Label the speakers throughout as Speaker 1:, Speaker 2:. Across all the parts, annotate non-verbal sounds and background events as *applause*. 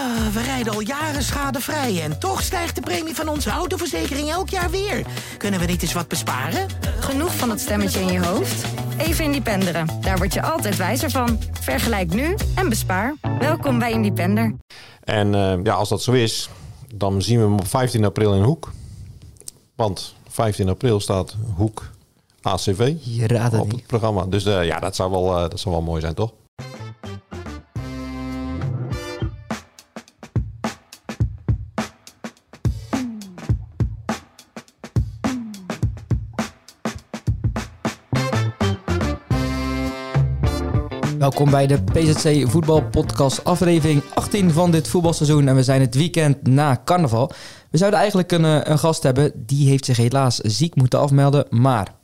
Speaker 1: Ah, we rijden al jaren schadevrij en toch stijgt de premie van onze autoverzekering elk jaar weer. Kunnen we niet eens wat besparen?
Speaker 2: Genoeg van dat stemmetje in je hoofd? Even Independeren. Daar word je altijd wijzer van. Vergelijk nu en bespaar. Welkom bij Independer.
Speaker 3: En uh, ja, als dat zo is, dan zien we hem op 15 april in Hoek. Want 15 april staat Hoek ACV
Speaker 4: Je raadt het
Speaker 3: op
Speaker 4: niet.
Speaker 3: het programma. Dus uh, ja, dat zou, wel, uh, dat zou wel mooi zijn, toch?
Speaker 4: Welkom bij de PZC Voetbal Podcast, aflevering 18 van dit voetbalseizoen. En we zijn het weekend na carnaval. We zouden eigenlijk een, een gast hebben, die heeft zich helaas ziek moeten afmelden. Maar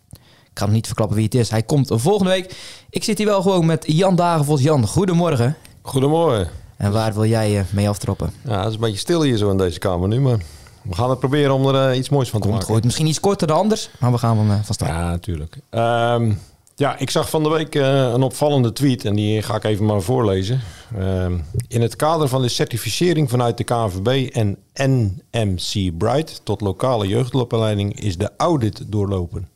Speaker 4: ik ga hem niet verklappen wie het is. Hij komt volgende week. Ik zit hier wel gewoon met Jan Dagenvos. Jan, goedemorgen.
Speaker 3: Goedemorgen.
Speaker 4: En waar wil jij mee aftrappen?
Speaker 3: Ja, het is een beetje stil hier zo in deze kamer nu, maar we gaan het proberen om er uh, iets moois van te
Speaker 4: Komt
Speaker 3: maken.
Speaker 4: goed. Misschien iets korter dan anders, maar we gaan van, uh, van start.
Speaker 3: Ja, natuurlijk. Um, ja, ik zag van de week uh, een opvallende tweet en die ga ik even maar voorlezen. Uh, in het kader van de certificering vanuit de KNVB en NMC Bright tot lokale jeugdopleiding is de audit doorlopen.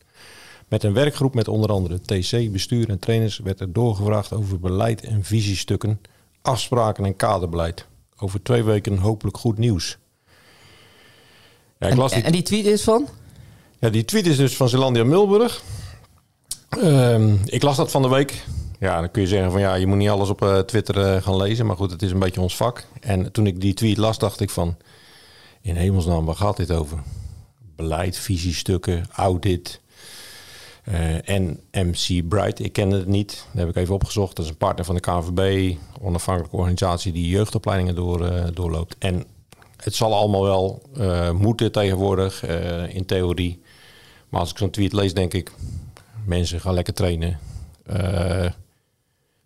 Speaker 3: Met een werkgroep met onder andere TC, bestuur en trainers werd er doorgevraagd over beleid en visiestukken, afspraken en kaderbeleid. Over twee weken hopelijk goed nieuws.
Speaker 4: Ja, en, die... en die tweet is van?
Speaker 3: Ja, die tweet is dus van Zelandia Mulburg. Um, ik las dat van de week. Ja, dan kun je zeggen van ja, je moet niet alles op uh, Twitter uh, gaan lezen. Maar goed, het is een beetje ons vak. En toen ik die tweet las, dacht ik van... In hemelsnaam, waar gaat dit over? Beleid, visiestukken, audit. Uh, en MC Bright, ik kende het niet. Dat heb ik even opgezocht. Dat is een partner van de KNVB. Onafhankelijke organisatie die jeugdopleidingen door, doorloopt. En het zal allemaal wel moeten tegenwoordig, in theorie. Maar als ik zo'n tweet lees, denk ik mensen gaan lekker trainen. Uh,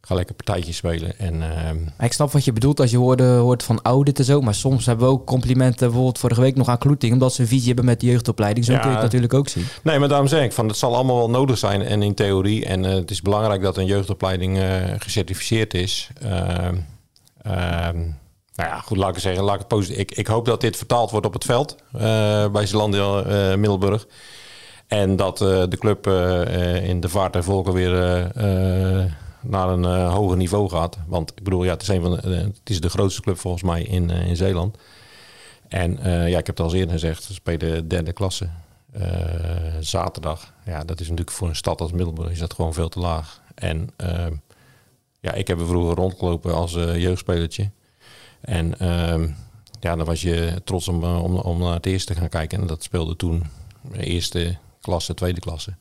Speaker 3: ga lekker partijtjes spelen. En, uh,
Speaker 4: ik snap wat je bedoelt als je woorden hoort van audit en zo. Maar soms hebben we ook complimenten bijvoorbeeld vorige week nog aan Kloeting. Omdat ze een visie hebben met de jeugdopleiding. Zo ja, kun je het natuurlijk ook zien.
Speaker 3: Nee, maar daarom zeg ik van het zal allemaal wel nodig zijn. En in theorie. En uh, het is belangrijk dat een jeugdopleiding gecertificeerd is. Ehm, nou ja, goed, laat ik zeggen. Laat ik, het positief. Ik, ik hoop dat dit vertaald wordt op het veld. bij Zelandia Middelburg. En dat uh, de club uh, in de vaart en volken weer uh, naar een hoger niveau gaat. Want ik bedoel, ja, het is, een van de, het is de grootste club volgens mij in, in Zeeland. En ja, ik heb het al eerder gezegd, we spelen derde klasse. zaterdag. Ja, dat is natuurlijk voor een stad als Middelburg is dat gewoon veel te laag. En ja, ik heb er vroeger rondgelopen als jeugdspelertje. En ja, dan was je trots om, om, om naar het eerste te gaan kijken. En dat speelde toen eerste klasse, tweede klasse.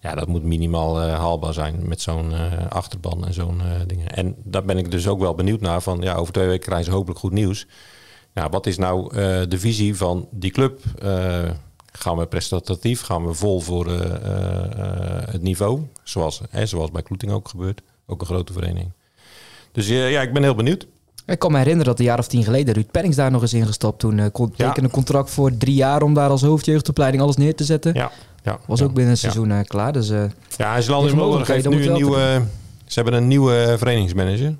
Speaker 3: Ja, dat moet minimaal uh, haalbaar zijn met zo'n uh, achterban en zo'n uh, dingen. En daar ben ik dus ook wel benieuwd naar. Van ja, over twee weken krijgen ze hopelijk goed nieuws. Ja, wat is nou de visie van die club? gaan we prestatief? Gaan we vol voor het niveau? Zoals, hè, zoals bij Kloeting ook gebeurt. Ook een grote vereniging. Dus ja, ik ben heel benieuwd.
Speaker 4: Ik kan me herinneren dat een jaar of tien geleden Ruud Pennings daar nog eens ingestapt. Toen uh, kon ja. een contract voor drie jaar om daar als hoofdjeugdopleiding alles neer te zetten.
Speaker 3: Ja. Ja.
Speaker 4: Was ook binnen een seizoen uh, klaar. Dus, uh,
Speaker 3: ja, heeft nu een nieuwe... Ze hebben een nieuwe verenigingsmanager.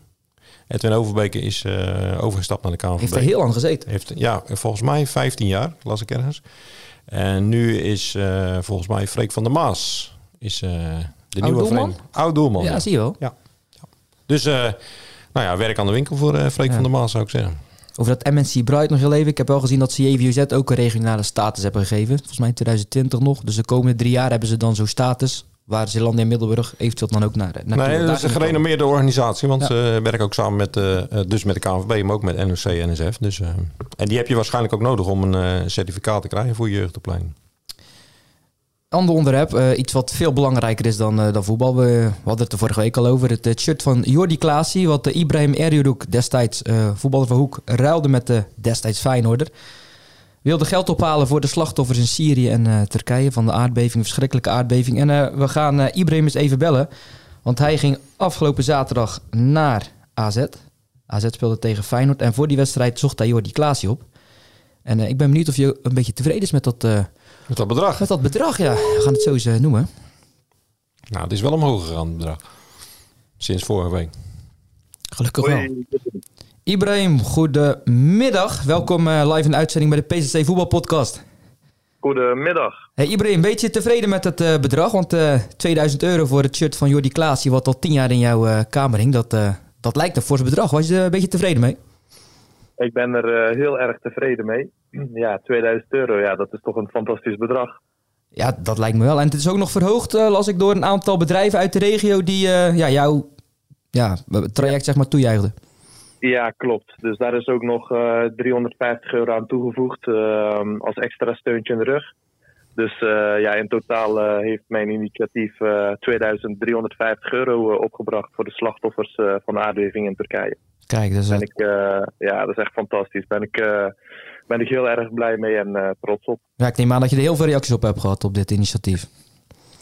Speaker 3: Edwin Overbeke is overgestapt naar de KNVB.
Speaker 4: Heeft er heel lang gezeten.
Speaker 3: Heeft, ja, volgens mij 15 jaar, las ik ergens. En nu is volgens mij Freek van der Maas is, de
Speaker 4: Oud
Speaker 3: nieuwe
Speaker 4: doelman?
Speaker 3: Oud doelman.
Speaker 4: Ja, zie je wel.
Speaker 3: Ja. Dus... Nou ja, werk aan de winkel voor uh, Freek ja. van der Maas zou ik zeggen.
Speaker 4: Over dat MNC Bright nog heel even. Ik heb wel gezien dat ze JVZ ook een regionale status hebben gegeven. Volgens mij in 2020 nog. Dus de komende drie jaar hebben ze dan zo'n status. Waar Zeeland en Middelburg eventueel dan ook naar. naar
Speaker 3: nee, dat is een gerenommeerde organisatie. Want ja. ze werken ook samen met, uh, dus met de KNVB, maar ook met NOC en NSF. Dus, uh, en die heb je waarschijnlijk ook nodig om een uh, certificaat te krijgen voor je jeugdopleiding.
Speaker 4: Ander onderwerp, uh, iets wat veel belangrijker is dan, uh, dan voetbal. We, hadden het er vorige week al over. Het, het shirt van Jordi Klaasie, wat uh, Ibrahim Erjuruk destijds voetballer van Hoek ruilde met de destijds Feyenoorder. Wilde geld ophalen voor de slachtoffers in Syrië en Turkije van de aardbeving, verschrikkelijke aardbeving. En we gaan Ibrahim eens even bellen, want hij ging afgelopen zaterdag naar AZ. AZ speelde tegen Feyenoord en voor die wedstrijd zocht hij Jordi Klaasie op. En ik ben benieuwd of je een beetje tevreden is met dat...
Speaker 3: Met dat bedrag?
Speaker 4: Met dat bedrag, ja. We gaan het zo eens uh, noemen.
Speaker 3: Nou, het is wel omhoog gegaan, het bedrag. Sinds vorige week.
Speaker 4: Gelukkig wel. Ibrahim, goedemiddag. Welkom eh, live in de uitzending bij de PCC Voetbalpodcast.
Speaker 5: Goedemiddag.
Speaker 4: Hey Ibrahim, ben je tevreden met het eh, bedrag? Want eh 2000 euro voor het shirt van Jordi Klaas, wat al 10 jaar in jouw eh, kamer hing, dat, eh, dat lijkt een fors bedrag. Was je er een beetje tevreden mee?
Speaker 5: Ik ben er eh, heel erg tevreden mee. Ja, 2000 euro, ja, dat is toch een fantastisch bedrag.
Speaker 4: Ja, dat lijkt me wel. En het is ook nog verhoogd, eh, las ik, door een aantal bedrijven uit de regio die eh, ja, jouw ja, traject zeg maar toejuichten.
Speaker 5: Ja, klopt. Dus daar is ook nog eh 350 euro aan toegevoegd eh, als extra steuntje in de rug. Dus ja, in totaal heeft mijn initiatief eh 2350 euro opgebracht voor de slachtoffers van de aardbeving in Turkije.
Speaker 4: Kijk, dus,
Speaker 5: Ben ik, eh, ja, dat is echt fantastisch. Ben ik, eh, ben ik heel erg blij mee en eh, trots op.
Speaker 4: ja, ik neem aan dat je er heel veel reacties op hebt gehad op dit initiatief.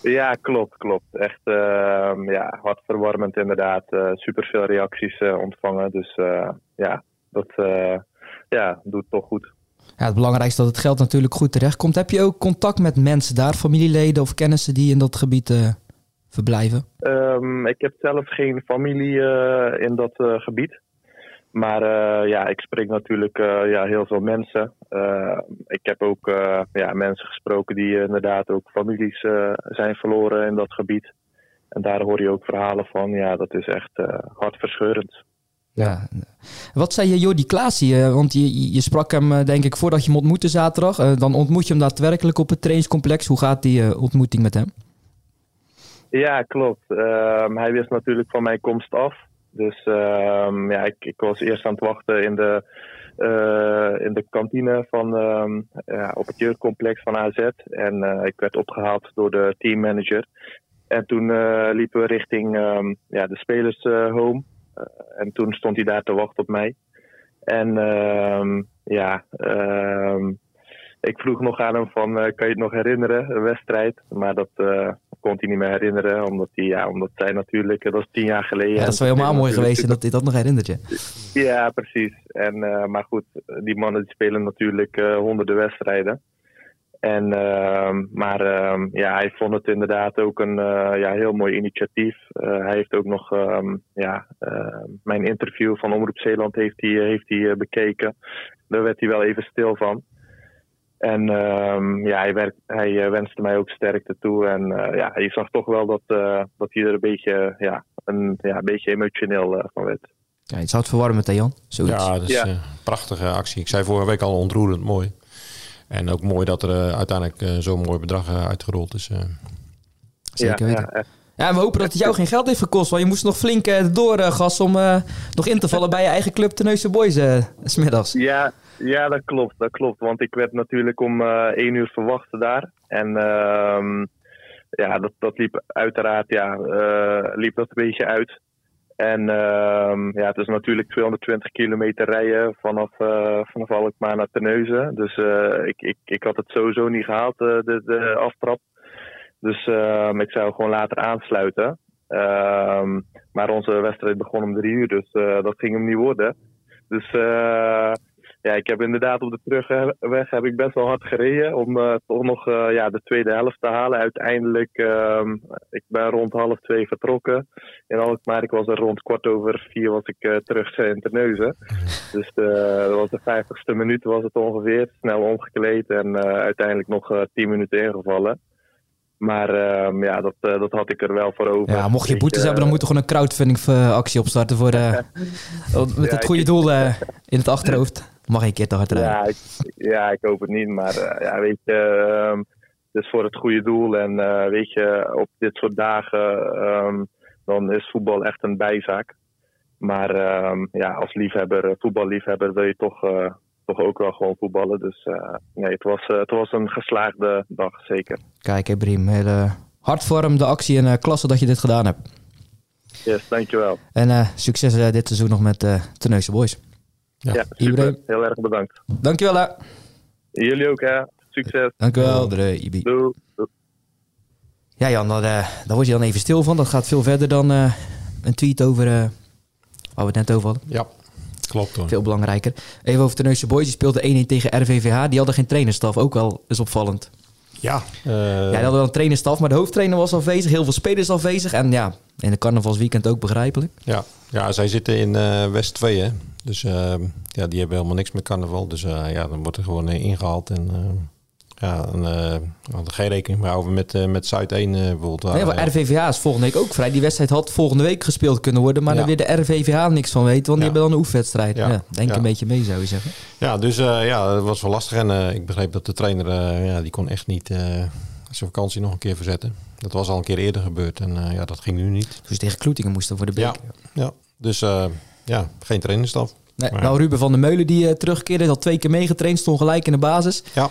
Speaker 5: Ja, klopt, klopt. Echt ehm, ja, hartverwarmend inderdaad. Uh, Super veel reacties ontvangen. Dus ja, dat ja, doet toch goed.
Speaker 4: Ja, het belangrijkste is dat het geld natuurlijk goed terechtkomt. Heb je ook contact met mensen daar, familieleden of kennissen die in dat gebied verblijven?
Speaker 5: Ehm, ik heb zelf geen familie in dat gebied. Maar eh, ja, ik spreek natuurlijk eh, ja, heel veel mensen. Eh, ik heb ook ja, mensen gesproken die inderdaad ook families zijn verloren in dat gebied. En daar hoor je ook verhalen van. Ja, dat is echt hartverscheurend.
Speaker 4: Ja. Wat zei je Jordi Klaasie? Eh, want je, je sprak hem denk ik voordat je hem ontmoette zaterdag. Dan ontmoet je hem daadwerkelijk op het trainingscomplex. Hoe gaat die ontmoeting met hem?
Speaker 5: Ja, klopt. Ehm, hij wist natuurlijk van mijn komst af. Dus ehm, ja, ik, ik was eerst aan het wachten in de, eh, in de kantine van, ehm, ja, op het jeugdcomplex van AZ. En eh, ik werd opgehaald door de teammanager. En toen eh, liepen we richting ehm, ja, de spelers home. Eh, en toen stond hij daar te wachten op mij. En ja, ik vroeg nog aan hem van, eh, kan je het nog herinneren, een wedstrijd? Maar dat eh, kon hij niet meer herinneren, omdat, hij, ja, omdat zij natuurlijk, eh, dat is tien jaar geleden.
Speaker 4: Ja, dat is wel helemaal mooi geweest en dat hij dat nog herinnert je.
Speaker 5: Ja, precies. En, maar goed, die mannen die spelen natuurlijk honderden wedstrijden. En, ehm, maar ehm, ja, hij vond het inderdaad ook een ja, heel mooi initiatief. Hij heeft ook nog ehm, ja, mijn interview van Omroep Zeeland heeft hij, heeft hij, bekeken. Daar werd hij wel even stil van. En ehm, ja, hij, werkt, hij eh, wenste mij ook sterkte toe. En eh, ja, je zag toch wel dat, eh, dat hij er een beetje, ja, een, ja, een beetje emotioneel van werd.
Speaker 4: Ja, het zou het verwarmen, Jan? Zoiets.
Speaker 3: Ja, dat is
Speaker 5: Ja.
Speaker 3: een prachtige actie. Ik zei vorige week al ontroerend mooi. En ook mooi dat er uiteindelijk zo'n mooi bedrag uitgerold is. eh.
Speaker 4: Zeker
Speaker 5: ja,
Speaker 4: weten.
Speaker 5: ja, echt.
Speaker 4: Ja, we hopen dat het jou geen geld heeft gekost. Want je moest nog flink eh, doorgas om eh, nog in te vallen bij je eigen club Tenneuze Boys eh, s smiddags.
Speaker 5: Ja, ja, dat klopt. Dat klopt. Want ik werd natuurlijk om eh één uur verwacht daar. En ehm, ja, dat, dat liep uiteraard ja, eh, liep dat een beetje uit. En ehm, ja, het is natuurlijk 220 kilometer rijden vanaf, eh vanaf Alkmaar naar Terneuzen. Dus eh, ik, ik, ik had het sowieso niet gehaald, eh, de, de aftrap. Dus ehm, ik zou gewoon later aansluiten. Ehm, maar onze wedstrijd begon om drie uur, dus eh, dat ging hem niet worden. Dus eh, ja, ik heb inderdaad op de terugweg heb ik best wel hard gereden om eh, toch nog ja, de tweede helft te halen. Uiteindelijk, ehm, ik ben rond half twee vertrokken in Alkmaar. Ik was er rond kwart over vier was ik terug in Terneuzen. Dus dat was de vijftigste minuut was het ongeveer. Snel omgekleed en uiteindelijk nog tien minuten ingevallen. Maar ehm, ja, dat, eh, dat had ik er wel voor over.
Speaker 4: Ja, mocht je
Speaker 5: Ik,
Speaker 4: boetes
Speaker 5: eh,
Speaker 4: hebben, dan moeten we gewoon een crowdfunding eh, actie opstarten voor, *laughs* met het
Speaker 5: ik-
Speaker 4: goede doel in het achterhoofd. Mag een keer te hard rijden.
Speaker 5: Ja, ik, ja, ik hoop het niet. Maar ja, weet je, ehm, het is voor het goede doel. En weet je, op dit soort dagen, ehm, dan is voetbal echt een bijzaak. Maar ja, als liefhebber, voetballiefhebber, wil je toch, toch ook wel gewoon voetballen. Dus eh, nee, het was, eh, het was een geslaagde dag, zeker.
Speaker 4: Kijk, hè, Briem, hele hartvormende actie en eh, klasse dat je dit gedaan hebt.
Speaker 5: Yes, dankjewel.
Speaker 4: En eh, succes eh, dit seizoen nog met uh, Tenneuze Boys.
Speaker 3: Ja.
Speaker 5: Ja, super.
Speaker 4: Ibrahim.
Speaker 5: Heel erg bedankt.
Speaker 4: Dankjewel hè.
Speaker 5: Jullie ook, hè. Succes.
Speaker 4: Dankjewel, de Ibi.
Speaker 5: Doei. Doei.
Speaker 4: Ja Jan, daar, daar word je dan even stil van. Dat gaat veel verder dan eh, een tweet over, eh, waar we het net over hadden.
Speaker 3: Ja, klopt hoor.
Speaker 4: Veel belangrijker. Even over Tenneuze Boys. Die speelde 1-1 tegen RVVH. Die hadden geen trainerstaf. Ook wel is opvallend.
Speaker 3: Ja, eh,
Speaker 4: ja, die hadden wel een trainerstaf, maar de hoofdtrainer was afwezig. Heel veel spelers afwezig. En ja, in de carnavalsweekend ook begrijpelijk.
Speaker 3: ja. ja, zij zitten in eh, West 2 hè. Dus ehm, ja, die hebben helemaal niks met carnaval. Dus eh, ja, dan wordt er gewoon eh, ingehaald. En ja, eh, we hadden geen rekening meer over met, eh, met Zuid 1 eh, bijvoorbeeld. waar,
Speaker 4: Nee, maar RVVH is volgende week ook vrij. Die wedstrijd had volgende week gespeeld kunnen worden. Maar
Speaker 3: Ja.
Speaker 4: daar weer de RVVH niks van weten. Want die
Speaker 3: Ja.
Speaker 4: hebben dan een oefenwedstrijd. Ja.
Speaker 3: Ja.
Speaker 4: denk
Speaker 3: Ja.
Speaker 4: een beetje mee, zou je zeggen.
Speaker 3: Ja, dus ja, dat was wel lastig. En ik begreep dat de trainer, ja, die kon echt niet zijn vakantie nog een keer verzetten. Dat was al een keer eerder gebeurd en ja, dat ging nu niet.
Speaker 4: Dus tegen Kloetingen moesten voor de
Speaker 3: Ja,
Speaker 4: beker.
Speaker 3: ja. dus ja, geen trainerstaf.
Speaker 4: Nee,
Speaker 3: Maar-
Speaker 4: nou, Ruben van der Meulen die terugkeerde, had twee keer meegetraind, stond gelijk in de basis.
Speaker 3: Ja,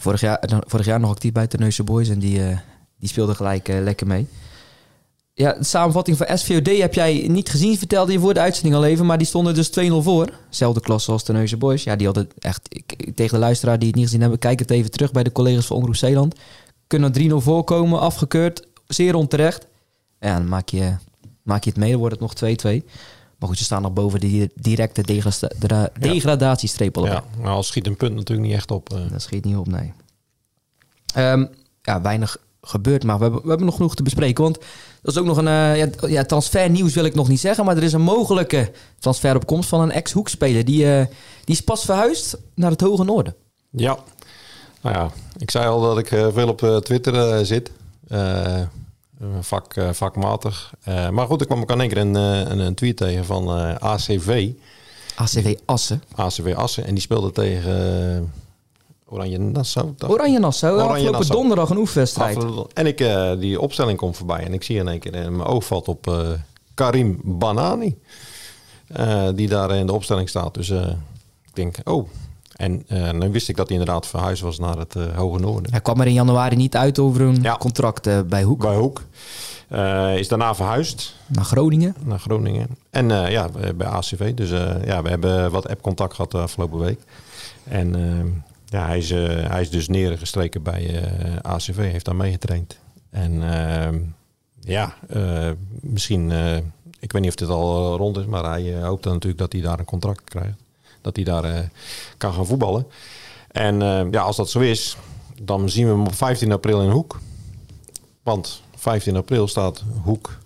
Speaker 4: Vorig jaar, eh, vorig jaar nog actief bij Terneuzen Boys en die, eh, die speelde gelijk eh, lekker mee. Ja, de samenvatting van SVOD heb jij niet gezien, vertelde je voor de uitzending al even. Maar die stonden dus 2-0 voor. Zelfde klasse als Terneuzen Boys. Ja, die hadden echt, tegen de luisteraar die het niet gezien hebben, kijk het even terug bij de collega's van Omroep Zeeland. Kunnen 3-0 voorkomen, afgekeurd, zeer onterecht. Ja, dan maak je, maak je het mee, dan wordt het nog 2-2. Maar goed, ze staan nog boven de directe degradatiestreep al.
Speaker 3: ja. maar al schiet een punt natuurlijk niet echt op. eh.
Speaker 4: Dat schiet niet op, nee. Ehm, ja, weinig gebeurt, maar we hebben, we hebben nog genoeg te bespreken. Want dat is ook nog een eh, ja, ja, transfernieuws wil ik nog niet zeggen. Maar er is een mogelijke transfer op komst van een ex-hoekspeler. Die, eh, die is pas verhuisd naar het Hoge Noorden.
Speaker 3: Ja, nou ja, ik zei al dat ik veel op Twitter zit. Eh, vak, vakmatig. Eh, maar goed, ik kwam ook in één keer een, eh, een, een tweet tegen van ACV.
Speaker 4: ACV Assen.
Speaker 3: ACW Assen. En die speelde tegen Oranje Nassau.
Speaker 4: Oranje Nassau.
Speaker 3: Oranje
Speaker 4: afgelopen
Speaker 3: Nassau.
Speaker 4: donderdag een oefenwedstrijd.
Speaker 3: En ik, die opstelling komt voorbij. En ik zie in één keer, en mijn oog valt op Karim Banani. die daar in de opstelling staat. Dus ik denk, oh. En eh, dan wist ik dat hij inderdaad verhuisd was naar het eh, Hoge Noorden.
Speaker 4: Hij kwam er in januari niet uit over een
Speaker 3: Ja.
Speaker 4: contract eh, bij Hoek.
Speaker 3: Bij Hoek. Is daarna verhuisd
Speaker 4: Naar Groningen.
Speaker 3: naar Groningen. En ja, bij ACV. Dus ja, we hebben wat app-contact gehad de afgelopen week. En eh, ja, hij is, hij is dus neergestreken bij ACV. Heeft daar meegetraind. En eh, ja, misschien... ik weet niet of dit al rond is, maar hij hoopt dan natuurlijk dat hij daar een contract krijgt. Dat hij daar eh, kan gaan voetballen. En eh, ja, als dat zo is, dan zien we hem op 15 april in Hoek. Want 15 april staat Hoek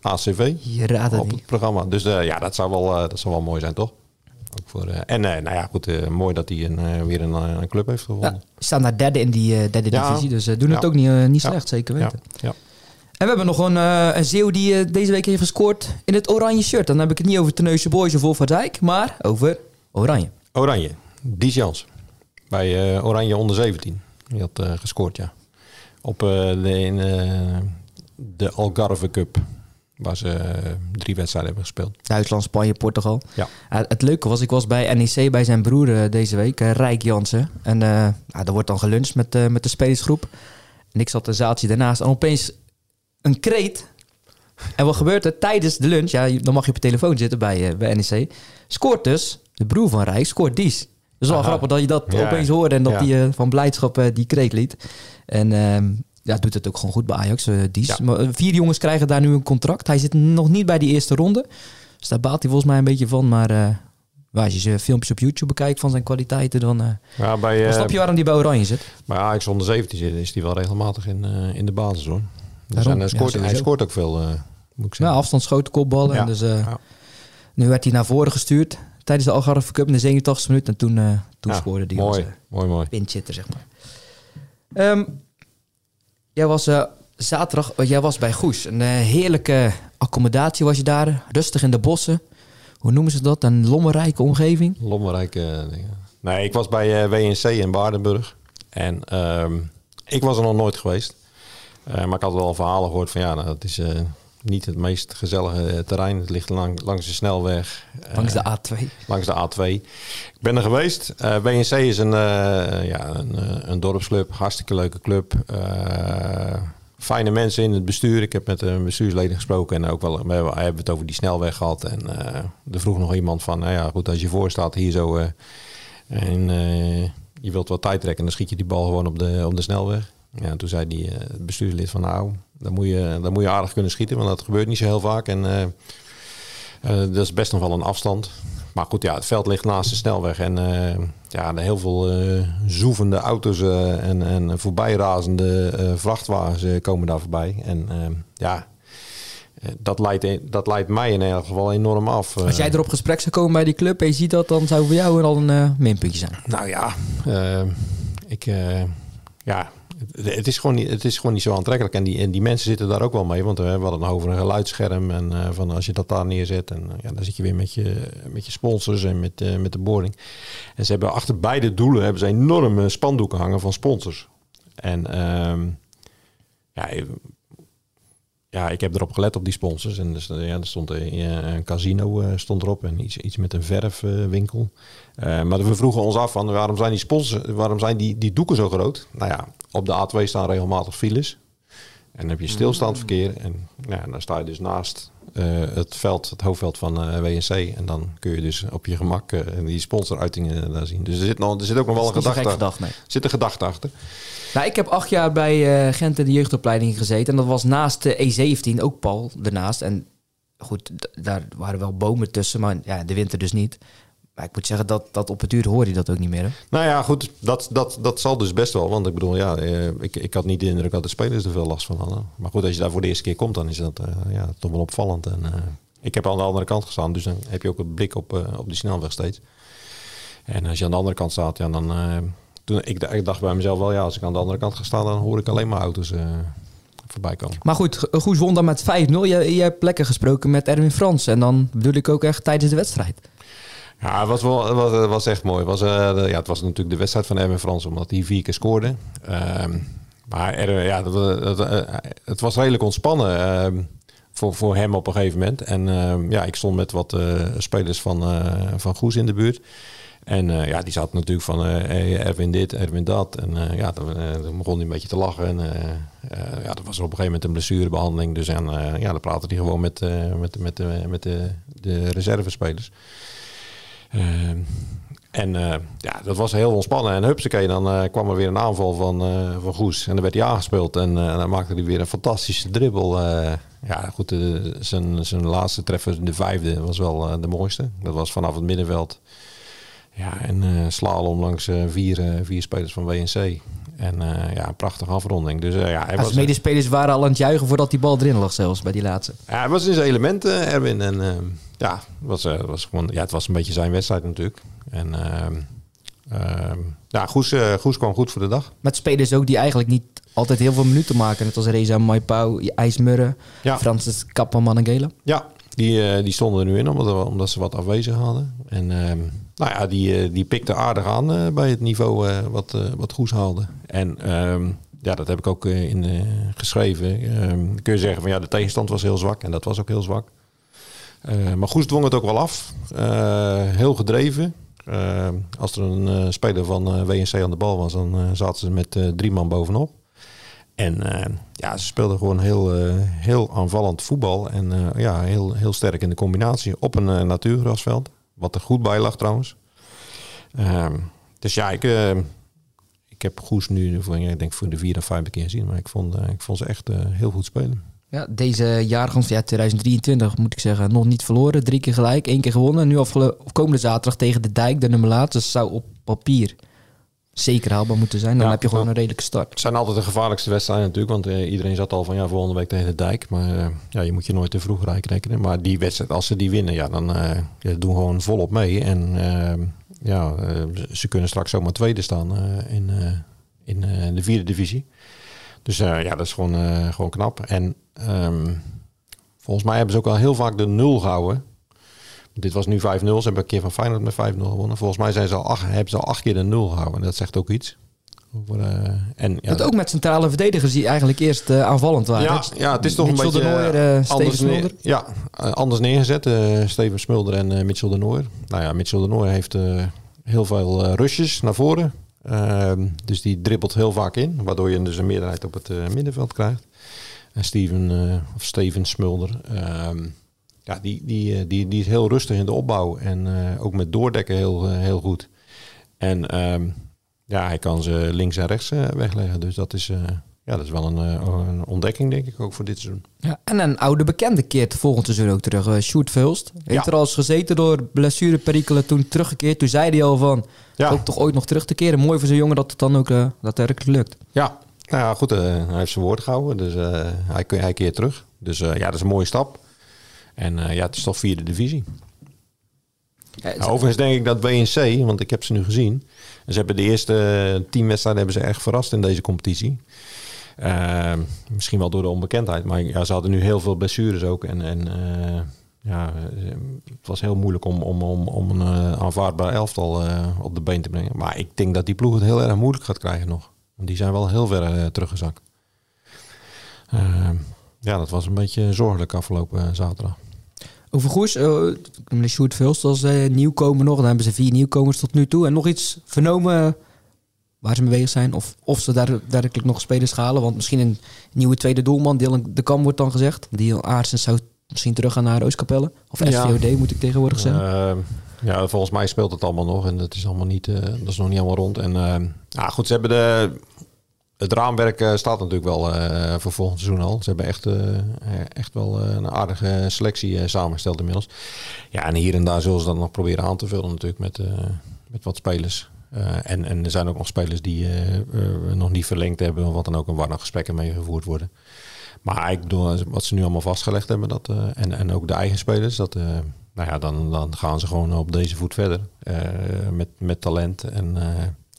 Speaker 3: ACV
Speaker 4: Je raadt het
Speaker 3: op
Speaker 4: niet.
Speaker 3: het programma. Dus eh, ja, dat zou, wel, dat zou wel mooi zijn, toch? Ook voor, en eh, nou ja, goed, mooi dat hij een, weer een, een club heeft gevonden.
Speaker 4: Ja, we staan daar derde in die derde
Speaker 3: Ja.
Speaker 4: divisie. Dus doen het
Speaker 3: Ja.
Speaker 4: ook niet, niet slecht, zeker weten.
Speaker 3: ja.
Speaker 4: En we hebben nog een, een Zeeuw die deze week heeft gescoord in het oranje shirt. Dan heb ik het niet over Terneuzen Boys of Wolferdijk, maar over oranje.
Speaker 3: Oranje, Dies Jans. Bij eh, Oranje onder 17. Die had eh, gescoord, ja. Op eh, de, in, de Algarve Cup. Waar ze drie wedstrijden hebben gespeeld.
Speaker 4: Duitsland, Spanje, Portugal.
Speaker 3: Ja.
Speaker 4: Het leuke was, ik was bij NEC bij zijn broer deze week, Rijk Jansen. En nou, er wordt dan geluncht met, met de spelersgroep. En ik zat een zaaltje daarnaast en opeens een kreet. En wat gebeurt er tijdens de lunch? Ja, dan mag je op je telefoon zitten bij, bij NEC. Scoort dus, de broer van Rijk, scoort Dies. Het is wel
Speaker 3: Aha.
Speaker 4: grappig dat je dat
Speaker 3: Ja.
Speaker 4: opeens hoorde en dat
Speaker 3: Ja.
Speaker 4: hij eh, van blijdschap eh, die kreet liet. En ehm, ja, doet het ook gewoon goed bij Ajax, eh, Dies.
Speaker 3: Ja.
Speaker 4: Maar, vier jongens krijgen daar nu een contract. Hij zit nog niet bij die eerste ronde. Dus daar baalt hij volgens mij een beetje van. Maar maar als je zijn filmpjes op YouTube bekijkt van zijn kwaliteiten, dan,
Speaker 3: Ja, bij,
Speaker 4: dan snap je waarom die bij Oranje zit.
Speaker 3: bij Ajax onder 17 zit, is hij wel regelmatig in, in de basis hoor. Dus
Speaker 4: Daarom,
Speaker 3: en hij,
Speaker 4: ja,
Speaker 3: scoort, hij scoort ook veel, eh, moet ik
Speaker 4: Ja,
Speaker 3: zeggen.
Speaker 4: afstandsschoten, kopballen.
Speaker 3: Ja.
Speaker 4: En dus,
Speaker 3: Ja.
Speaker 4: Nu werd hij naar voren gestuurd tijdens de Algarve Cup in de 87 minuut. En toen, eh toen
Speaker 3: Ja,
Speaker 4: scoorde hij
Speaker 3: mooi,
Speaker 4: als, eh,
Speaker 3: mooi, mooi.
Speaker 4: pinchitter, zeg maar. Ehm, jij was eh, zaterdag, jij was bij Goes. Een heerlijke accommodatie was je daar. Rustig in de bossen. Hoe noemen ze dat? Een lommerrijke omgeving.
Speaker 3: Lommerrijke dingen. Nee, ik was bij WNC in Waardenburg. En ehm, ik was er nog nooit geweest. Maar ik had wel verhalen gehoord van ja, nou, het is niet het meest gezellige eh, terrein. Het ligt lang, langs de snelweg.
Speaker 4: Langs
Speaker 3: eh,
Speaker 4: de A2.
Speaker 3: langs de A2. Ik ben er geweest. Eh WNC is een, eh, ja, een, eh, een dorpsclub. Hartstikke leuke club. Eh, fijne mensen in het bestuur. Ik heb met de bestuursleden gesproken. En ook wel, we hebben het over die snelweg gehad. En eh, er vroeg nog iemand van, nou ja, goed, als je voor staat hier zo... eh, en eh, je wilt wat tijd trekken, dan schiet je die bal gewoon op de, op de snelweg. Ja, en toen zei die, eh, het bestuurslid van, nou, dan moet, je, dan moet je aardig kunnen schieten. Want dat gebeurt niet zo heel vaak. En eh, eh, dat is best nog wel een afstand. Maar goed, ja, het veld ligt naast de snelweg. En eh, ja, er heel veel zoevende auto's en, en voorbijrazende vrachtwagens komen daar voorbij. En ja, dat, leidt, dat leidt mij in elk geval enorm af.
Speaker 4: Als jij er op gesprek zou komen bij die club en je ziet dat, dan zou voor jou al een uh, minpuntje zijn.
Speaker 3: Nou ja, uh, ik, uh, ja het, is gewoon niet, het is gewoon niet zo aantrekkelijk. En die, en die mensen zitten daar ook wel mee. Want we hadden het over een geluidsscherm. En uh, van als je dat daar neerzet. En ja, dan zit je weer met je, met je sponsors en met, met de boarding. En ze hebben achter beide doelen hebben ze enorme spandoeken hangen van sponsors. En um, ja, ja, ik heb erop gelet op die sponsors. En dus, ja, er stond een, casino stond erop en iets, iets met een verfwinkel. Uh, maar we vroegen ons af van waarom zijn die sponsors, waarom zijn die, die doeken zo groot? Nou ja, op de A2 staan regelmatig files. En dan heb je stilstaand verkeer. En ja, dan sta je dus naast uh, het veld, het hoofdveld van uh, WNC. En dan kun je dus op je gemak uh, die sponsoruitingen daar zien. Dus er zit, nog, er zit ook nog wel een gedachte,
Speaker 4: gedachte nee.
Speaker 3: zit een gedachte achter.
Speaker 4: Nou, ik heb acht jaar bij Gent in de jeugdopleiding gezeten. En dat was naast de E17, ook Paul ernaast. En goed, daar waren wel bomen tussen, maar ja, de winter dus niet. Maar ik moet zeggen, dat, dat op het duur hoor je dat ook niet meer. Hè?
Speaker 3: Nou ja, goed, dat, dat, dat zal dus best wel. Want ik bedoel, ja, ik, ik had niet de indruk dat de spelers er veel last van hadden. Maar goed, als je daar voor de eerste keer komt, dan is dat uh, ja, toch wel opvallend. En, uh, ik heb aan de andere kant gestaan, dus dan heb je ook een blik op, uh, op die snelweg steeds. En als je aan de andere kant staat, ja, dan... toen, ik, ik dacht bij mezelf wel, ja, als ik aan de andere kant ga staan, dan hoor ik alleen maar auto's voorbij komen.
Speaker 4: Maar goed, Goes won dan met 5-0. Je, je hebt plekken gesproken met Erwin Frans. En dan bedoel ik ook echt tijdens de wedstrijd.
Speaker 3: Ja, het was, wel, was, was echt mooi. Het was, uh, ja, het was natuurlijk de wedstrijd van Erwin Frans, omdat hij vier keer scoorde. Um, maar er, ja, dat, uh, het was redelijk ontspannen uh, voor, voor hem op een gegeven moment. En ja, ik stond met wat spelers van, van Goes in de buurt. En ja, die zaten natuurlijk van hey, Erwin dit, Erwin dat. En ja, dan, dan, begon hij een beetje te lachen. En ja, dat was op een gegeven moment een blessurebehandeling. Dus en, ja, dan praatte hij gewoon met, met, met, met de, de reservespelers. Uh, en uh, ja, dat was heel ontspannen. En hupsakee, dan uh, kwam er weer een aanval van, uh, van Goes. En dan werd hij aangespeeld. En dan maakte hij weer een fantastische dribbel. ja, goed, zijn, zijn laatste treffer, de vijfde, was wel de mooiste. Dat was vanaf het middenveld. Ja, en slalom langs vier, vier spelers van WNC. En ja, een prachtige afronding. Dus, ja, hij
Speaker 4: Als
Speaker 3: was,
Speaker 4: medespelers waren al aan het juichen voordat die bal erin lag zelfs, bij die laatste.
Speaker 3: Ja, hij was in zijn element, Erwin. En ja, het was, uh, was gewoon, ja, het was een beetje zijn wedstrijd natuurlijk. En uh, uh, ja, Goes, uh, Goes kwam goed voor de dag.
Speaker 4: Met spelers ook die eigenlijk niet altijd heel veel minuten maken. Net als Reza Maipau, IJsmurren,
Speaker 3: ja.
Speaker 4: Francis en Gela.
Speaker 3: Ja, die, die stonden er nu in omdat, omdat ze wat afwezig hadden. En ehm, nou ja, die, die pikte aardig aan bij het niveau wat, wat Goes haalde. En ehm, ja, dat heb ik ook in geschreven. kun je zeggen van ja, de tegenstand was heel zwak. En dat was ook heel zwak. Maar Goes dwong het ook wel af. Heel gedreven. Als er een speler van WNC aan de bal was, dan zaten ze met drie man bovenop. En ja, ze speelden gewoon heel, heel aanvallend voetbal. En ja, heel, heel sterk in de combinatie op een natuurgrasveld. Wat er goed bij lag trouwens. Ehm, dus ja, ik, ik heb Goes nu voor, ik denk voor de vierde of vijfde keer gezien. Maar ik vond, ik vond ze echt heel goed spelen.
Speaker 4: Ja, deze jaargang ja, 2023 moet ik zeggen, nog niet verloren. Drie keer gelijk, één keer gewonnen. Nu komende zaterdag tegen de Dijk, de nummer laatste, zou op papier zeker haalbaar moeten zijn. Dan
Speaker 3: ja,
Speaker 4: heb je gewoon een redelijke start.
Speaker 3: Het zijn altijd de gevaarlijkste wedstrijden natuurlijk. Want uh, iedereen zat al van ja, volgende week tegen de Dijk. Maar uh, ja, je moet je nooit te vroeg rijk rekenen. Maar die wedstrijd, als ze die winnen, ja, dan ja, doen gewoon volop mee. En ja, ze kunnen straks zomaar tweede staan in, in de vierde divisie. Dus ja, dat is gewoon, gewoon knap. En um, volgens mij hebben ze ook al heel vaak de nul gehouden. Dit was nu 5-0. Ze hebben een keer van Feyenoord met 5-0 gewonnen. Volgens mij zijn ze al acht, hebben ze al acht keer de nul gehouden. Dat zegt ook iets. Over, uh, en, ja,
Speaker 4: dat ook met centrale verdedigers die eigenlijk eerst uh, aanvallend waren.
Speaker 3: Ja, ja, het is toch
Speaker 4: Mitchell
Speaker 3: een beetje
Speaker 4: de uh,
Speaker 3: anders, neer, ja, anders neergezet. Steven Smulder en Mitchell de Nooier. Nou ja, Mitchell de Nooier heeft heel veel rushes naar voren. Ehm, dus die dribbelt heel vaak in. Waardoor je dus een meerderheid op het middenveld krijgt. En Steven, of Steven Smulder, um, ja, die, die, die, die is heel rustig in de opbouw. En uh, ook met doordekken heel, uh, heel goed. En um, ja, hij kan ze links en rechts wegleggen. Dus dat is, ja, dat is wel een, een, ontdekking, denk ik, ook voor dit seizoen.
Speaker 4: Ja, en een oude bekende keert volgend seizoen ook terug. Uh, Sjoerd Vulst. Heeft
Speaker 3: Ja.
Speaker 4: er al eens gezeten door blessureperikelen toen teruggekeerd. Toen zei hij al van,
Speaker 3: Ja.
Speaker 4: ook toch ooit nog terug te keren. Mooi voor zo'n jongen dat het dan ook uh, daadwerkelijk lukt.
Speaker 3: Ja, nou ja, goed, uh, hij heeft zijn woord gehouden. Dus uh, hij, hij keert terug. Dus ja, dat is een mooie stap. En ja, het is toch vierde divisie. Ja, nou, overigens denk ik dat WNC, want ik heb ze nu gezien. En ze hebben de eerste tien wedstrijden hebben ze echt verrast in deze competitie. Uh, misschien wel door de onbekendheid. Maar ja, ze hadden nu heel veel blessures ook. En, en uh, ja, het was heel moeilijk om, om, om, om een uh, aanvaardbaar elftal op de been te brengen. Maar ik denk dat die ploeg het heel erg moeilijk gaat krijgen nog. Want die zijn wel heel ver teruggezakt. Ehm, ja, dat was een beetje zorgelijk afgelopen zaterdag.
Speaker 4: Over Goes, uh, meneer Sjoerd Vilst als uh, nieuwkomer nog. Dan hebben ze vier nieuwkomers tot nu toe. En nog iets vernomen waar ze mee bezig zijn. Of, of ze daar daadwerkelijk nog spelers halen. Want misschien een nieuwe tweede doelman, Dylan de Kam wordt dan gezegd. Die Aarsen zou misschien teruggaan naar Oostkapelle. Of SVOD moet ik tegenwoordig zeggen.
Speaker 3: Uh, ja, volgens mij speelt het allemaal nog. En dat is, allemaal niet, uh, dat is nog niet allemaal rond. En ja, goed, ze hebben de het raamwerk uh, staat natuurlijk wel uh, voor volgend seizoen al. Ze hebben echt, uh, echt wel een aardige selectie samengesteld inmiddels. Ja, en hier en daar zullen ze dat nog proberen aan te vullen natuurlijk met, met wat spelers. en, en er zijn ook nog spelers die nog niet verlengd hebben, wat dan ook, een waar nog gesprekken mee gevoerd worden. Maar ik bedoel, wat ze nu allemaal vastgelegd hebben, dat, en, en ook de eigen spelers, dat, nou ja, dan, dan gaan ze gewoon op deze voet verder. met, met talent en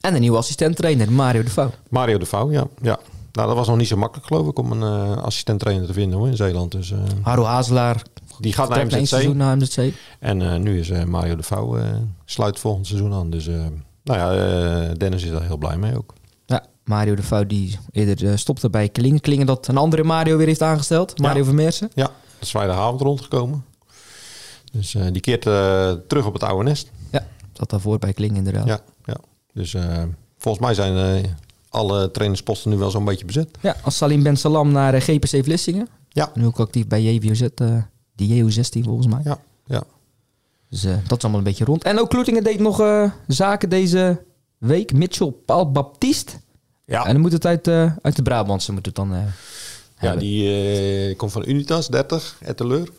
Speaker 4: en een nieuwe assistent-trainer, Mario de Vouw.
Speaker 3: Mario de Vouw, ja. ja. Nou, dat was nog niet zo makkelijk, geloof ik, om een uh, assistent-trainer te vinden hoor, in Zeeland. Dus, uh,
Speaker 4: Haro Hazelaar.
Speaker 3: Die gaat naar MZC. naar MZC. En uh, nu is Mario de Vouw sluit volgend seizoen aan. Dus nou ja, Dennis is daar heel blij mee ook.
Speaker 4: Ja, Mario de Vouw die eerder stopte bij Klingen. Klingen dat een andere Mario weer heeft aangesteld. Mario ja. Vermeersen.
Speaker 3: Ja, dat is vrijdagavond rondgekomen. Dus die keert terug op het oude nest.
Speaker 4: Ja, dat daarvoor bij Klingen inderdaad.
Speaker 3: Ja. Dus uh, volgens mij zijn uh, alle trainersposten nu wel zo'n beetje bezet.
Speaker 4: Ja, als Salim Ben Salam naar uh, GPC Vlissingen.
Speaker 3: Ja.
Speaker 4: Nu ook actief bij JVOZ, die JU16 volgens mij.
Speaker 3: Ja, ja.
Speaker 4: Dus dat is allemaal een beetje rond. En ook Kloetingen deed nog zaken deze week. Mitchell Paul Baptiste. Ja. En dan moet het uit, uit de Brabantse moet het dan Ja,
Speaker 3: hebben. die komt van Unitas, 30, Etteleur.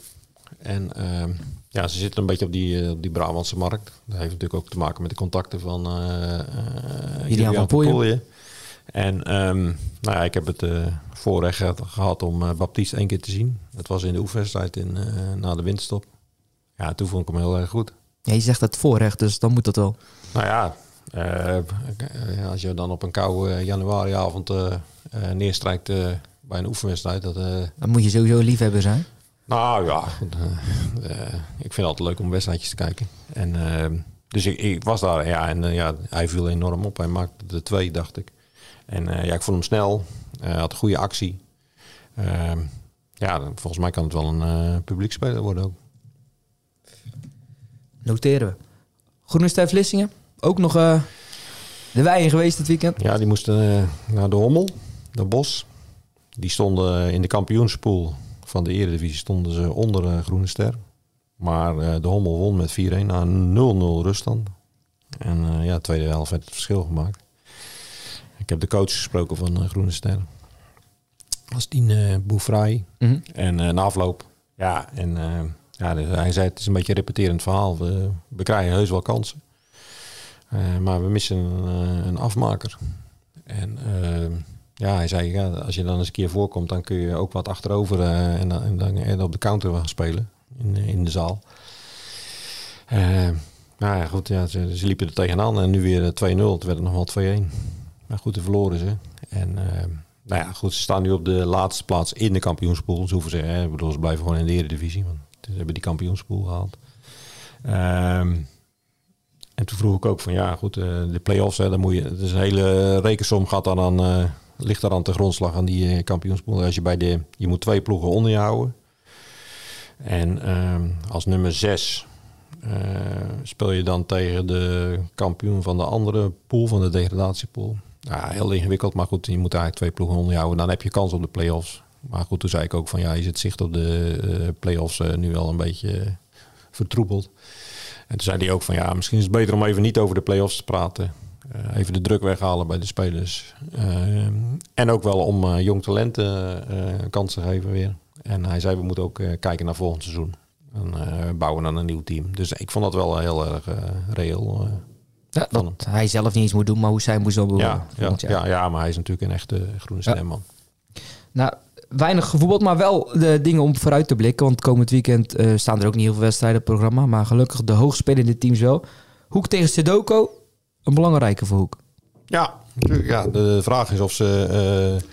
Speaker 3: En ehm, ja, ze zitten een beetje op die, uh, op die Brabantse markt. Dat heeft natuurlijk ook te maken met de contacten van uh, van Pooijen. En um, nou ja, ik heb het uh, voorrecht gehad om uh, Baptiste één keer te zien. Dat was in de oefenwedstrijd in, uh, na de winterstop. Ja, toen vond ik hem heel erg goed.
Speaker 4: Ja, je zegt het voorrecht, dus dan moet dat wel.
Speaker 3: Nou ja, als je dan op een koude januariavond neerstrijkt bij een oefenwedstrijd... Dat,
Speaker 4: dan moet je sowieso liefhebber zijn.
Speaker 3: Nou ja, uh, ik vind het altijd leuk om wedstrijdjes te kijken. En, uh, dus ik, ik, was daar, ja, en uh, ja, hij viel enorm op. Hij maakte de twee, dacht ik. En ja, ik vond hem snel. had een goede actie. Ehm, ja, volgens mij kan het wel een publiekspeler worden ook.
Speaker 4: Noteren we. Groene Vlissingen, ook nog de weien geweest dit weekend.
Speaker 3: Ja, die moesten naar de Hommel, de Bos. Die stonden in de kampioenspool van de Eredivisie stonden ze onder uh, Groene Ster. Maar uh, de Hommel won met 4-1 na 0-0 ruststand. En uh, ja, tweede helft werd het verschil gemaakt. Ik heb de coach gesproken van Groene Ster. Was Tien uh, Mm En na afloop, ja, en ja, dus hij zei het is een beetje een repeterend verhaal. We, we krijgen heus wel kansen. maar we missen een, een afmaker. En ja, hij zei, ja, als je dan eens een keer voorkomt, dan kun je ook wat achterover en, en, dan en op de counter gaan spelen in, in de zaal. Uh, nou ja, goed, ja, ze, liepen er tegenaan en nu weer 2-0. Het werd nog wel 2-1. Maar goed, de verloren ze. En nou ja, goed, ze staan nu op de laatste plaats in de kampioenspool. Ze hoeven ze, hè, ik bedoel, ze blijven gewoon in de Eredivisie, want ze hebben die kampioenspool gehaald. Ehm, en toen vroeg ik ook van, ja goed, de play-offs, hè, dan moet je, het is een hele rekensom gaat dan aan ligt daar aan de grondslag aan die uh, kampioenspool. Als je bij de, je moet twee ploegen onder je houden. En uh, als nummer 6 uh, eh, speel je dan tegen de kampioen van de andere pool, van de degradatiepool. Ja, heel ingewikkeld, maar goed, je moet eigenlijk twee ploegen onder je houden. Dan heb je kans op de play-offs. Maar goed, toen zei ik ook van ja, is het zicht op de uh, play-offs nu al een beetje vertroebeld. En toen zei hij ook van ja, misschien is het beter om even niet over de play-offs te praten. Eh, even de druk weghalen bij de spelers. Eh, en ook wel om eh, jong talenten kans te geven weer. En hij zei, we moeten ook kijken naar volgend seizoen. En bouwen aan een nieuw team. Dus ik vond dat wel heel erg reëel.
Speaker 4: Ja, dat hij zelf niet eens moet doen, maar hoe zij moet zo
Speaker 3: ja, ja, ja, ja, maar hij is natuurlijk een echte groene stemman.
Speaker 4: Nou, weinig gevoetbald, maar wel de dingen om vooruit te blikken. Want komend weekend staan er ook niet heel veel wedstrijden op het programma. Maar gelukkig de hoogspelende teams wel. Hoek tegen Sudoku, een belangrijke voor Hoek.
Speaker 3: Ja. Ja, de vraag is of ze eh,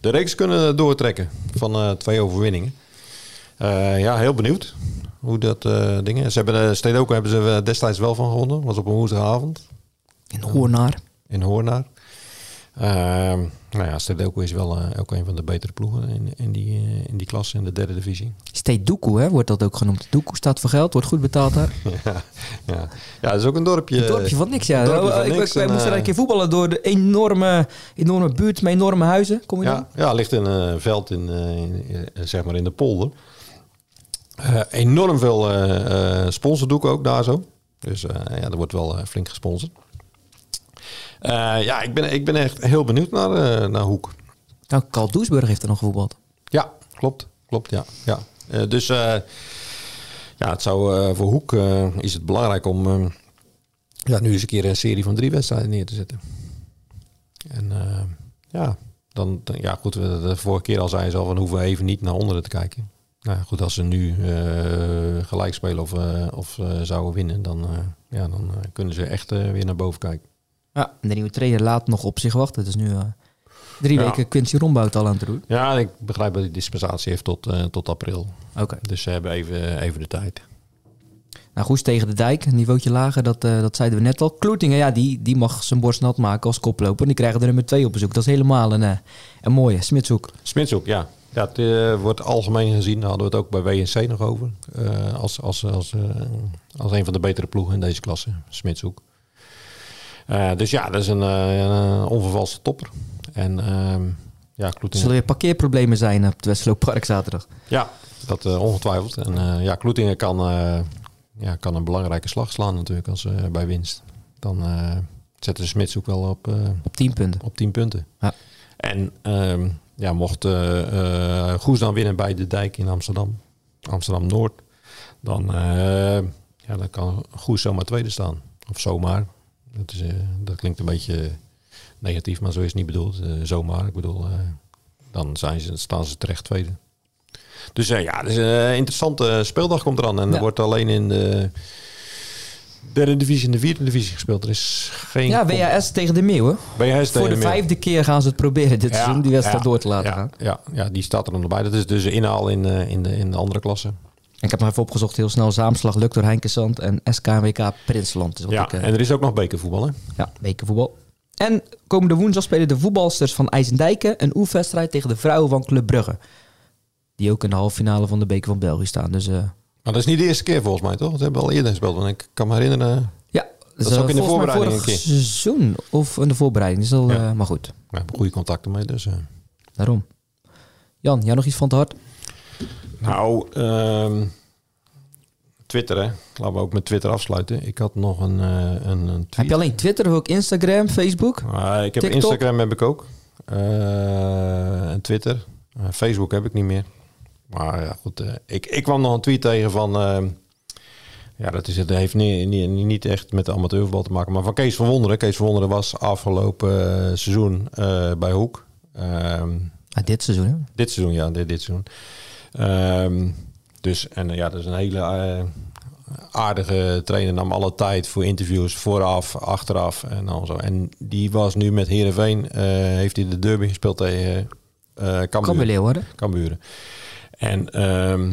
Speaker 3: de reeks kunnen doortrekken van eh, twee overwinningen. Eh, ja, heel benieuwd hoe dat dingen. Ze hebben Stedoco hebben ze destijds wel van gewonnen. Was op een woensdagavond
Speaker 4: In Hoornaar.
Speaker 3: in Hoornaar. Ehm nou ja, Stedoco is wel eh, ook een van de betere ploegen in, in, die, eh, in die klasse, in de derde divisie.
Speaker 4: Steed Doekoe, hè, wordt dat ook genoemd. Doekoe staat voor geld, wordt goed betaald daar. *laughs*
Speaker 3: ja, ja. ja, dat is ook een dorpje.
Speaker 4: Een dorpje van niks, ja.
Speaker 3: van
Speaker 4: Ik- ik-
Speaker 3: niks
Speaker 4: wij
Speaker 3: en,
Speaker 4: moesten daar een
Speaker 3: eh,
Speaker 4: keer voetballen door de enorme, enorme buurt met enorme huizen. Kom je dan?
Speaker 3: Ja, ja, ligt in een veld in, eh, in, eh, zeg maar in de polder. Eh, enorm veel eh eh sponsordoeken ook daar zo. Dus eh, ja, er wordt wel eh, flink gesponsord. Eh, ja, ik ben, ik ben echt heel benieuwd naar, eh, naar Hoek.
Speaker 4: Nou, Carl Doesburg heeft er nog gevoetbald.
Speaker 3: Ja, klopt. Klopt, ja. ja. Eh, dus ja, het zou voor Hoek is het belangrijk om ja, nu eens een keer een serie van drie wedstrijden neer te zetten. En ja, dan, dan- ja, goed, we de vorige keer al zeiden ze al van hoeven we even niet naar onderen te kijken. Nou goed, als ze nu gelijk spelen of, of zouden winnen, dan, ja, dan kunnen ze echt weer naar boven kijken.
Speaker 4: Ja. En de nieuwe trainer laat nog op zich wachten. Het is nu eh, drie
Speaker 3: Ja.
Speaker 4: weken Quincy Rombout al aan het doen.
Speaker 3: Ja, ik begrijp dat die dispensatie heeft tot, eh, tot april.
Speaker 4: Oké.
Speaker 3: Dus ze hebben even, even de tijd.
Speaker 4: Nou, Goes tegen de dijk, een niveautje lager, dat, eh, dat zeiden we net al. Kloetingen, ja, die, die mag zijn borst nat maken als koploper. En die krijgen er nummer twee op bezoek. Dat is helemaal een, een mooie Smitshoek.
Speaker 3: Smitshoek, ja. ja het wordt algemeen gezien, daar hadden we het ook bij WNC nog over. als, als, als, als een van de betere ploegen in deze klasse, Smitshoek. Eh, dus ja, dat is een, eh, een onvervalste topper. En ehm ja, Kloetingen,
Speaker 4: Zullen weer parkeerproblemen zijn op het Westlooppark zaterdag?
Speaker 3: ja, dat eh, ongetwijfeld. En eh, ja, Kloetingen kan, eh, ja, kan een belangrijke slag slaan natuurlijk als, eh, bij winst. Dan eh, zetten de Smitshoek wel op, eh,
Speaker 4: Op 10 punten.
Speaker 3: op 10 punten.
Speaker 4: Ja.
Speaker 3: En ehm, ja, mocht eh eh, Goes dan winnen bij de dijk in Amsterdam, Amsterdam-Noord, dan, eh, ja, dan kan Goes zomaar tweede staan. Of zomaar. Dat, is, eh, dat klinkt een beetje negatief, maar zo is het niet bedoeld. Eh, zomaar, ik bedoel, eh, dan zijn ze, staan ze terecht tweede. Dus ja, dus, een interessante speeldag komt eraan. En
Speaker 4: Ja.
Speaker 3: er wordt alleen in de derde divisie en de vierde divisie gespeeld. Er is geen...
Speaker 4: Ja, WHS tegen de Meeuwen.
Speaker 3: BHS
Speaker 4: Voor de
Speaker 3: Meer.
Speaker 4: vijfde keer gaan ze het proberen dit
Speaker 3: Ja,
Speaker 4: seizoen, die wedstrijd
Speaker 3: ja,
Speaker 4: door te laten
Speaker 3: ja,
Speaker 4: gaan.
Speaker 3: Ja, ja, die staat er dan bij. Dat is dus inhaal in, in, de, in de andere klasse.
Speaker 4: Ik heb nog even opgezocht, heel snel Zaamslag, lukt door Heinkensand en SKWK Prinsland. Dus wat
Speaker 3: Ja,
Speaker 4: ik, eh,
Speaker 3: en er is ook nog bekervoetbal, hè?
Speaker 4: Ja, bekervoetbal. En komende woensdag spelen de voetbalsters van IJsendijken een oefenwedstrijd tegen de vrouwen van Club Brugge. Die ook in de halve finale van de beker van België staan. Dus eh,
Speaker 3: Maar dat is niet de eerste keer volgens mij, toch? Ze hebben al eerder gespeeld. Want ik kan me herinneren...
Speaker 4: ja,
Speaker 3: Dat is ook in de voorbereiding een keer.
Speaker 4: seizoen of in de voorbereiding. Is al,
Speaker 3: Ja.
Speaker 4: eh, maar goed,
Speaker 3: We hebben goede contacten mee, dus... eh.
Speaker 4: daarom. Jan, jij nog iets van het hart?
Speaker 3: Nou, ehm, Twitter, hè? Laten we ook met Twitter afsluiten. Ik had nog een, eh, een, een tweet.
Speaker 4: Heb je alleen Twitter of ook Instagram, Facebook?
Speaker 3: Ah, ik heb
Speaker 4: TikTok?
Speaker 3: Instagram heb ik ook. Eh, en Twitter. Eh, Facebook heb ik niet meer. Maar ja, goed. ik, ik kwam nog een tweet tegen van... ehm, ja, dat is, het heeft niet, niet, niet echt met de amateurvoetbal te maken. Maar van Kees van Wonderen. Kees van Wonderen was afgelopen seizoen bij Hoek. Ehm,
Speaker 4: Ah, dit seizoen, hè?
Speaker 3: dit seizoen, ja, dit, dit seizoen. Ehm, dus, en eh, ja, dat is een hele eh, aardige trainer. Nam alle tijd voor interviews, vooraf, achteraf en al zo. En die was nu met Heerenveen, eh heeft hij de derby gespeeld tegen
Speaker 4: Kan
Speaker 3: Cambuur. Camburen. En ehm,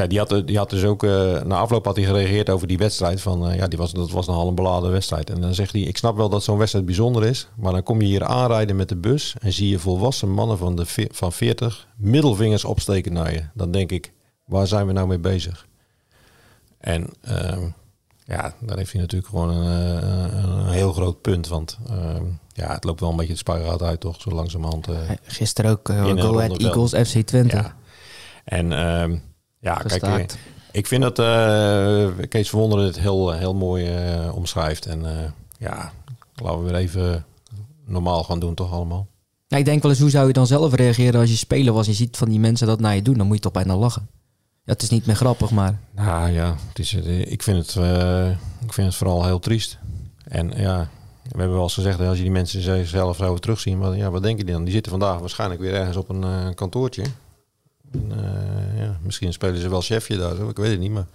Speaker 3: ja, die had, die had dus ook, eh, na afloop had hij gereageerd over die wedstrijd. Van, eh, ja, die was, dat was nogal een beladen wedstrijd. En dan zegt hij, ik snap wel dat zo'n wedstrijd bijzonder is. Maar dan kom je hier aanrijden met de bus en zie je volwassen mannen van, de, van 40 middelvingers opsteken naar je. Dan denk ik, waar zijn we nou mee bezig? En ehm, ja, daar heeft hij natuurlijk gewoon een, eh, een heel groot punt. Want ehm, ja, het loopt wel een beetje het spuigaat uit, toch? Zo langzamerhand. eh
Speaker 4: Gisteren ook Go Ahead Eagles, FC Twente.
Speaker 3: ja. En ehm, ja, kijk,
Speaker 4: Gestaakt.
Speaker 3: eh, ik vind dat eh Kees Verwonderen het heel, heel mooi eh, omschrijft. En eh, ja, laten we weer even normaal gaan doen, toch allemaal?
Speaker 4: Ja, ik denk wel eens, hoe zou je dan zelf reageren als je speler was en je ziet van die mensen dat naar je doen? Dan moet je toch bijna lachen. Ja, het is niet meer grappig, maar
Speaker 3: Nou ja, het is, eh, ik, vind het, eh, ik vind het vooral heel triest. En ja, we hebben wel eens gezegd, als je die mensen zichzelf zou terugzien, maar ja, wat denken die dan? Die zitten vandaag waarschijnlijk weer ergens op een uh, kantoortje. En, uh, ja, misschien spelen ze wel chefje daar, zo, ik weet het niet. Maar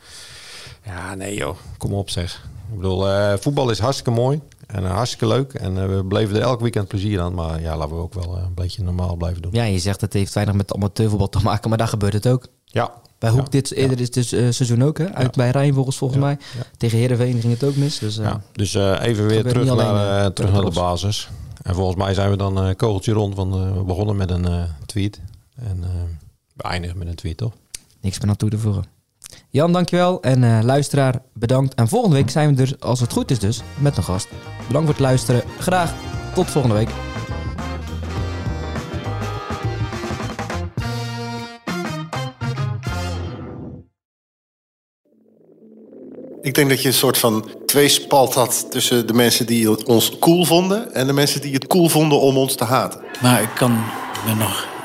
Speaker 3: ja, nee joh, kom op zeg. Ik bedoel, uh, voetbal is hartstikke mooi en hartstikke leuk. En we bleven er elk weekend plezier aan. Maar ja, laten we ook wel een beetje normaal blijven doen.
Speaker 4: Ja, je zegt het heeft weinig met amateurvoetbal te maken, maar daar gebeurt het ook.
Speaker 3: Ja,
Speaker 4: bij Hoek dit eerder is dit uh, seizoen ook, hè? Uit bij Rijnvogels volgens mij. Tegen Heerenveen ging het ook mis. Dus,
Speaker 3: dus even weer terug, naar, terug naar de basis. En volgens mij zijn we dan kogeltje rond. Want we begonnen met een tweet. En we eindigen met een tweet, toch?
Speaker 4: Niks meer aan toe te voegen. Jan, dankjewel. En luisteraar, bedankt. En volgende week zijn we er, als het goed is dus, met een gast. Bedankt voor het luisteren. Graag tot volgende week.
Speaker 6: Ik denk dat je een soort van tweespalt had tussen de mensen die ons cool vonden en de mensen die het cool vonden om ons te haten.
Speaker 7: Maar ik kan me nog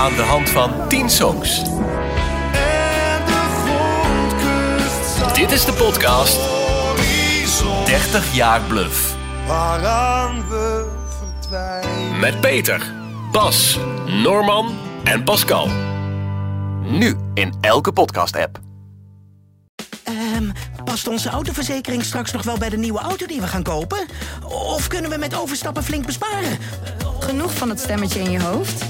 Speaker 8: Aan de hand van 10 songs. Dit is de podcast 30 jaar bluff. Waaraan we verdwijnen. Met Peter, Bas, Norman en Pascal. Nu in elke podcast-app.
Speaker 1: Um, past onze autoverzekering straks nog wel bij de nieuwe auto die we gaan kopen? Of kunnen we met overstappen flink besparen?
Speaker 2: Genoeg van het stemmetje in je hoofd?